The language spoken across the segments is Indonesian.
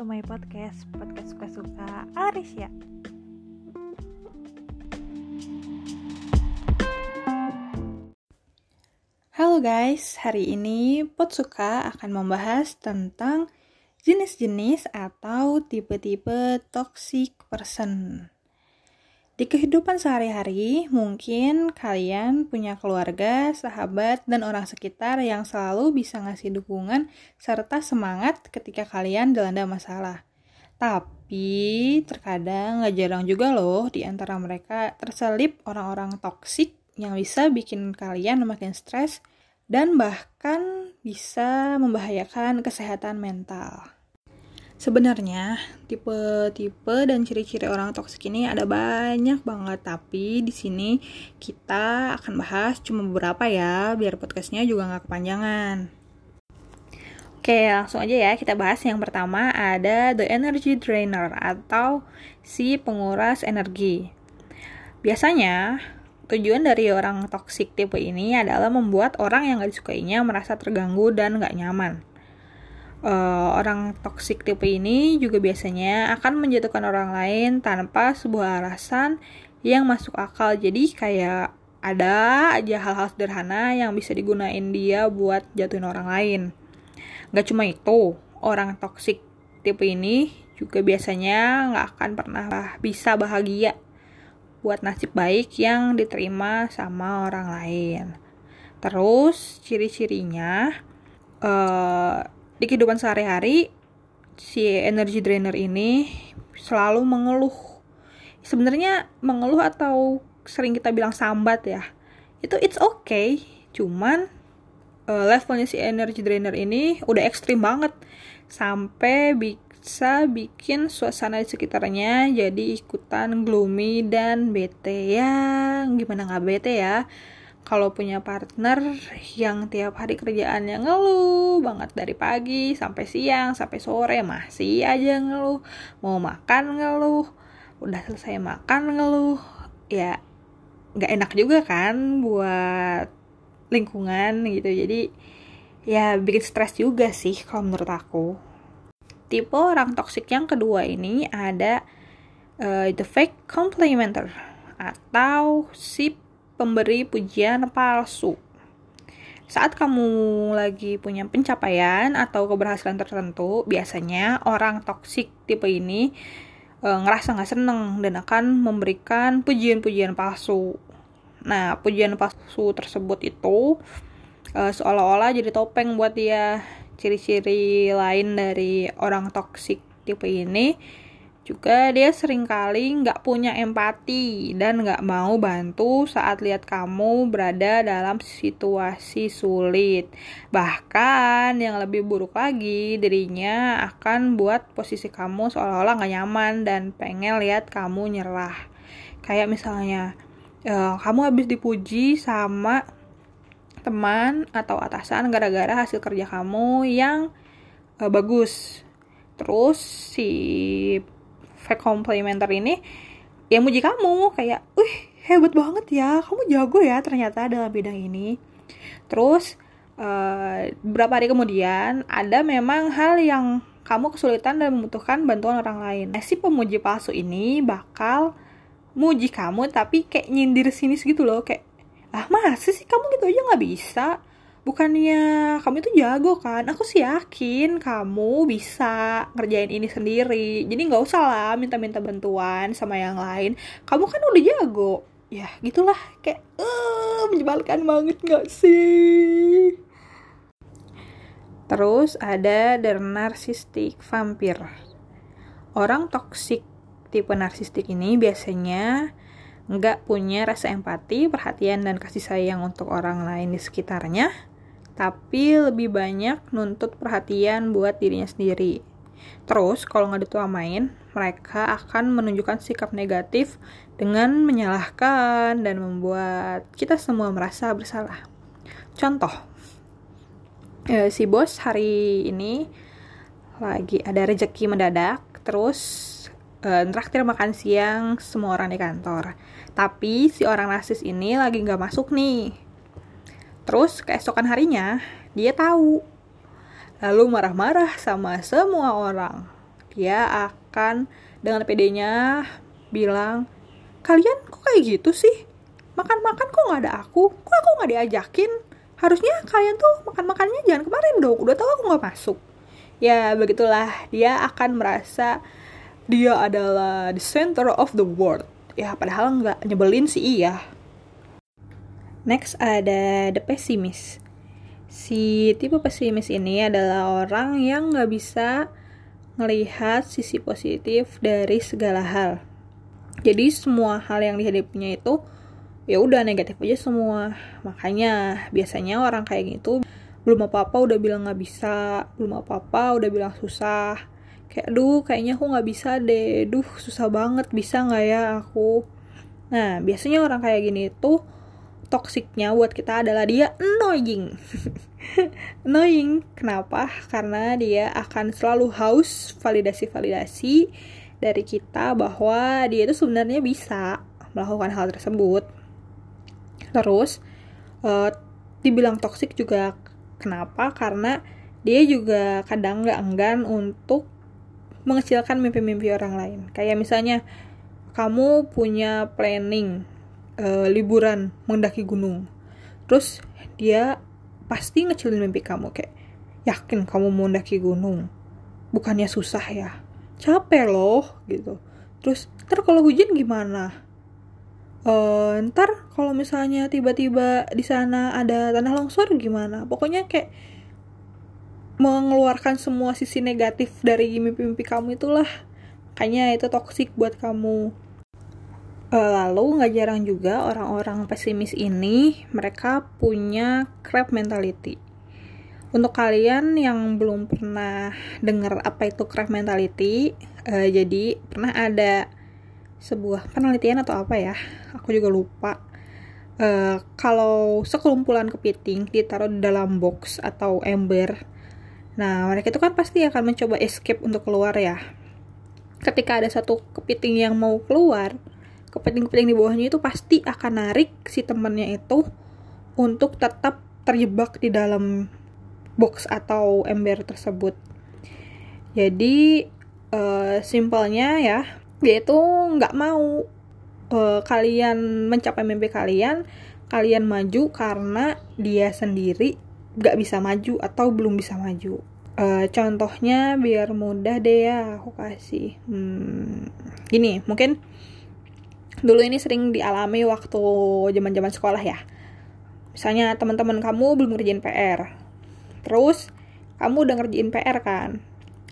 to my podcast Podcast suka-suka. Arisya Halo guys, hari ini Potsuka akan membahas tentang jenis-jenis atau tipe-tipe toxic person di kehidupan sehari-hari, mungkin kalian punya keluarga, sahabat, dan orang sekitar yang selalu bisa ngasih dukungan serta semangat ketika kalian dilanda masalah. Tapi terkadang gak jarang juga loh di antara mereka terselip orang-orang toksik yang bisa bikin kalian makin stres dan bahkan bisa membahayakan kesehatan mental. Sebenarnya tipe-tipe dan ciri-ciri orang toksik ini ada banyak banget, tapi di sini kita akan bahas cuma beberapa ya, biar podcastnya juga nggak kepanjangan. Oke, langsung aja ya kita bahas yang pertama ada the energy drainer atau si penguras energi. Biasanya tujuan dari orang toksik tipe ini adalah membuat orang yang gak disukainya merasa terganggu dan gak nyaman uh, orang toksik tipe ini juga biasanya akan menjatuhkan orang lain tanpa sebuah alasan yang masuk akal. Jadi kayak ada aja hal-hal sederhana yang bisa digunain dia buat jatuhin orang lain. Gak cuma itu, orang toksik tipe ini juga biasanya nggak akan pernah bisa bahagia buat nasib baik yang diterima sama orang lain. Terus ciri-cirinya uh, di kehidupan sehari-hari si energy drainer ini selalu mengeluh. Sebenarnya mengeluh atau sering kita bilang sambat ya. Itu it's okay, cuman uh, levelnya si energy drainer ini udah ekstrim banget sampai bisa bikin suasana di sekitarnya jadi ikutan gloomy dan bete ya gimana nggak bete ya kalau punya partner yang tiap hari kerjaannya ngeluh banget dari pagi sampai siang sampai sore masih aja ngeluh. Mau makan ngeluh udah selesai makan ngeluh ya nggak enak juga kan buat lingkungan gitu. Jadi ya bikin stres juga sih kalau menurut aku. Tipe orang toksik yang kedua ini ada uh, the fake complimenter atau si pemberi pujian palsu. Saat kamu lagi punya pencapaian atau keberhasilan tertentu, biasanya orang toksik tipe ini e, ngerasa nggak seneng dan akan memberikan pujian-pujian palsu. Nah, pujian palsu tersebut itu e, seolah-olah jadi topeng buat dia. Ciri-ciri lain dari orang toksik tipe ini juga dia sering kali nggak punya empati dan nggak mau bantu saat lihat kamu berada dalam situasi sulit. Bahkan yang lebih buruk lagi, dirinya akan buat posisi kamu seolah-olah nggak nyaman dan pengen lihat kamu nyerah. Kayak misalnya, uh, kamu habis dipuji sama teman atau atasan gara-gara hasil kerja kamu yang uh, bagus. Terus si fake complimenter ini yang muji kamu kayak, wih hebat banget ya, kamu jago ya ternyata dalam bidang ini. Terus uh, beberapa hari kemudian ada memang hal yang kamu kesulitan dan membutuhkan bantuan orang lain. Nah, si pemuji palsu ini bakal muji kamu tapi kayak nyindir sinis gitu loh kayak ah masa sih kamu gitu aja nggak bisa bukannya kamu itu jago kan? Aku sih yakin kamu bisa ngerjain ini sendiri. Jadi nggak usah lah minta-minta bantuan sama yang lain. Kamu kan udah jago. Ya gitulah. Kayak uh, menyebalkan banget nggak sih? Terus ada the narcissistic vampire. Orang toksik tipe narsistik ini biasanya nggak punya rasa empati, perhatian, dan kasih sayang untuk orang lain di sekitarnya tapi lebih banyak nuntut perhatian buat dirinya sendiri. Terus, kalau nggak dituamain, mereka akan menunjukkan sikap negatif dengan menyalahkan dan membuat kita semua merasa bersalah. Contoh, eh, si bos hari ini lagi ada rejeki mendadak, terus eh, traktir makan siang semua orang di kantor. Tapi si orang rasis ini lagi nggak masuk nih Terus keesokan harinya dia tahu. Lalu marah-marah sama semua orang. dia akan dengan pedenya bilang kalian kok kayak gitu sih? Makan-makan kok nggak ada aku? Kok aku nggak diajakin? Harusnya kalian tuh makan-makannya jangan kemarin dong. Udah tahu aku nggak masuk. Ya begitulah. Dia akan merasa dia adalah the center of the world. Ya padahal nggak nyebelin sih iya next ada the pessimist si tipe pesimis ini adalah orang yang nggak bisa melihat sisi positif dari segala hal. Jadi semua hal yang dihadapinya itu ya udah negatif aja semua. Makanya biasanya orang kayak gitu belum apa-apa udah bilang nggak bisa, belum apa-apa udah bilang susah. Kayak duh kayaknya aku nggak bisa deh, duh susah banget bisa nggak ya aku. Nah biasanya orang kayak gini tuh toksiknya buat kita adalah dia annoying. annoying, kenapa? Karena dia akan selalu haus validasi-validasi dari kita bahwa dia itu sebenarnya bisa melakukan hal tersebut. Terus, uh, dibilang toksik juga kenapa? Karena dia juga kadang nggak enggan untuk mengecilkan mimpi-mimpi orang lain. Kayak misalnya, kamu punya planning uh, liburan mendaki gunung. Terus dia pasti ngecilin mimpi kamu kayak yakin kamu mau mendaki gunung? Bukannya susah ya? Capek loh gitu. Terus ntar kalau hujan gimana? Uh, ntar kalau misalnya tiba-tiba di sana ada tanah longsor gimana? Pokoknya kayak mengeluarkan semua sisi negatif dari mimpi-mimpi kamu itulah. Kayaknya itu toksik buat kamu lalu nggak jarang juga orang-orang pesimis ini mereka punya crab mentality. Untuk kalian yang belum pernah dengar apa itu crab mentality, uh, jadi pernah ada sebuah penelitian atau apa ya, aku juga lupa. Uh, kalau sekelumpulan kepiting ditaruh di dalam box atau ember, nah mereka itu kan pasti akan mencoba escape untuk keluar ya. Ketika ada satu kepiting yang mau keluar, kepiting-kepiting di bawahnya itu pasti akan narik si temennya itu untuk tetap terjebak di dalam box atau ember tersebut. Jadi uh, simpelnya ya, dia itu nggak mau uh, kalian mencapai mimpi kalian, kalian maju karena dia sendiri nggak bisa maju atau belum bisa maju. Uh, contohnya biar mudah deh ya aku kasih. Hmm, gini, mungkin dulu ini sering dialami waktu zaman-zaman sekolah ya. Misalnya teman-teman kamu belum ngerjain PR. Terus kamu udah ngerjain PR kan.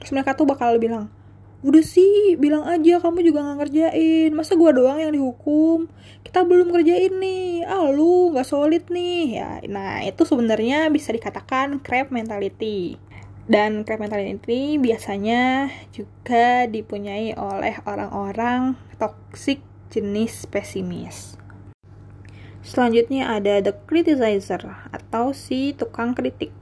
Terus mereka tuh bakal bilang, udah sih bilang aja kamu juga nggak ngerjain masa gua doang yang dihukum kita belum ngerjain nih ah lu nggak solid nih ya nah itu sebenarnya bisa dikatakan crab mentality dan crab mentality biasanya juga dipunyai oleh orang-orang toxic jenis pesimis. Selanjutnya ada the criticizer atau si tukang kritik.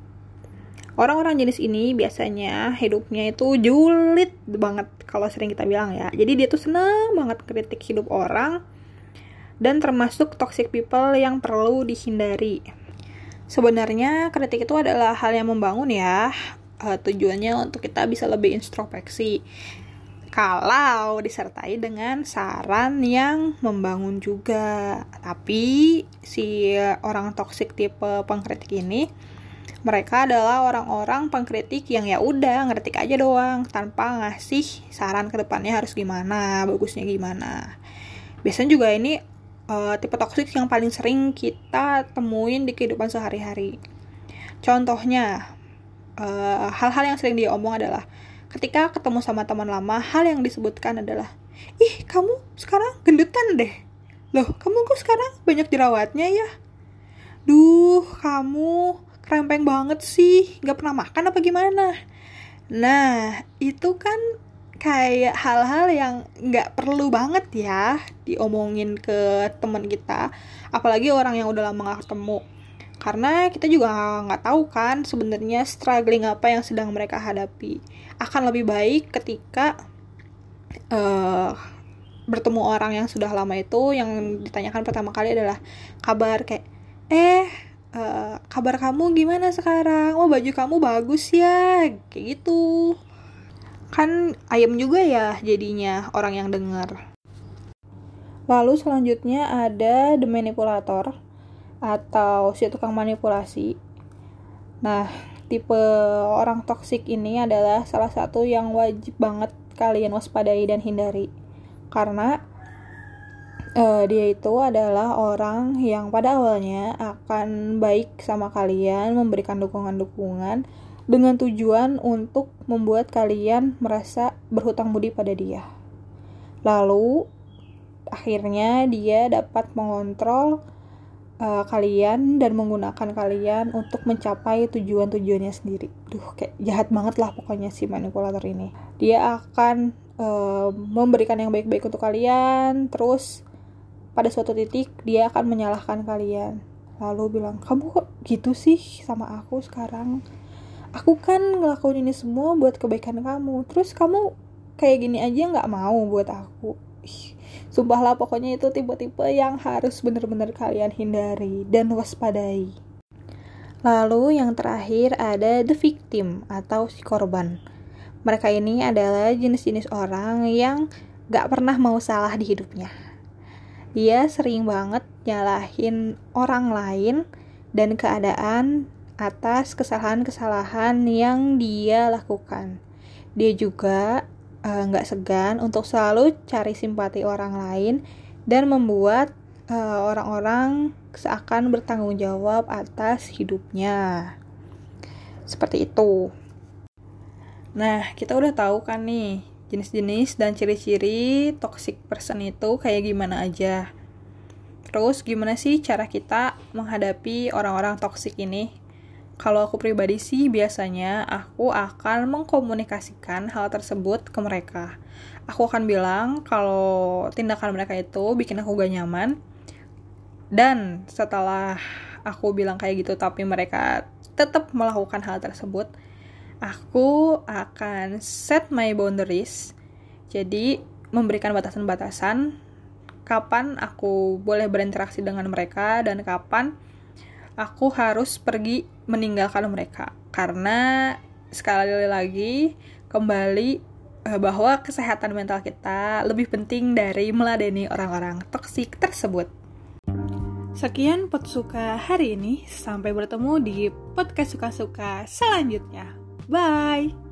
Orang-orang jenis ini biasanya hidupnya itu julid banget kalau sering kita bilang ya. Jadi dia tuh seneng banget kritik hidup orang dan termasuk toxic people yang perlu dihindari. Sebenarnya kritik itu adalah hal yang membangun ya. Uh, tujuannya untuk kita bisa lebih introspeksi kalau disertai dengan saran yang membangun juga. Tapi si orang toksik tipe pengkritik ini mereka adalah orang-orang pengkritik yang ya udah ngeritik aja doang tanpa ngasih saran ke depannya harus gimana, bagusnya gimana. Biasanya juga ini uh, tipe toksik yang paling sering kita temuin di kehidupan sehari-hari. Contohnya, eh, hal-hal uh, yang sering dia omong adalah Ketika ketemu sama teman lama, hal yang disebutkan adalah, Ih, kamu sekarang gendutan deh. Loh, kamu kok sekarang banyak jerawatnya ya? Duh, kamu krempeng banget sih. Gak pernah makan apa gimana? Nah, itu kan kayak hal-hal yang nggak perlu banget ya diomongin ke teman kita apalagi orang yang udah lama gak ketemu karena kita juga nggak tahu kan sebenarnya struggling apa yang sedang mereka hadapi. Akan lebih baik ketika uh, bertemu orang yang sudah lama itu yang ditanyakan pertama kali adalah kabar kayak eh uh, kabar kamu gimana sekarang? Oh baju kamu bagus ya kayak gitu. Kan ayam juga ya jadinya orang yang dengar lalu selanjutnya ada the manipulator atau si tukang manipulasi nah tipe orang toksik ini adalah salah satu yang wajib banget kalian waspadai dan hindari karena uh, dia itu adalah orang yang pada awalnya akan baik sama kalian, memberikan dukungan-dukungan dengan tujuan untuk membuat kalian merasa berhutang budi pada dia. Lalu akhirnya dia dapat mengontrol uh, kalian dan menggunakan kalian untuk mencapai tujuan-tujuannya sendiri. Duh, kayak jahat banget lah pokoknya si manipulator ini. Dia akan uh, memberikan yang baik-baik untuk kalian, terus pada suatu titik dia akan menyalahkan kalian. Lalu bilang, kamu kok gitu sih sama aku sekarang? aku kan ngelakuin ini semua buat kebaikan kamu terus kamu kayak gini aja nggak mau buat aku Ih, sumpah lah pokoknya itu tipe-tipe yang harus bener-bener kalian hindari dan waspadai. Lalu yang terakhir ada the victim atau si korban. Mereka ini adalah jenis-jenis orang yang gak pernah mau salah di hidupnya. Dia sering banget nyalahin orang lain dan keadaan atas kesalahan-kesalahan yang dia lakukan. Dia juga nggak uh, segan untuk selalu cari simpati orang lain dan membuat uh, orang-orang seakan bertanggung jawab atas hidupnya. Seperti itu. Nah, kita udah tahu kan nih jenis-jenis dan ciri-ciri toxic person itu kayak gimana aja. Terus gimana sih cara kita menghadapi orang-orang toxic ini? Kalau aku pribadi sih biasanya aku akan mengkomunikasikan hal tersebut ke mereka. Aku akan bilang kalau tindakan mereka itu bikin aku gak nyaman. Dan setelah aku bilang kayak gitu tapi mereka tetap melakukan hal tersebut, aku akan set my boundaries. Jadi memberikan batasan-batasan kapan aku boleh berinteraksi dengan mereka dan kapan aku harus pergi meninggalkan mereka karena sekali lagi kembali eh, bahwa kesehatan mental kita lebih penting dari meladeni orang-orang toksik tersebut. Sekian Potsuka hari ini. Sampai bertemu di podcast suka-suka selanjutnya. Bye!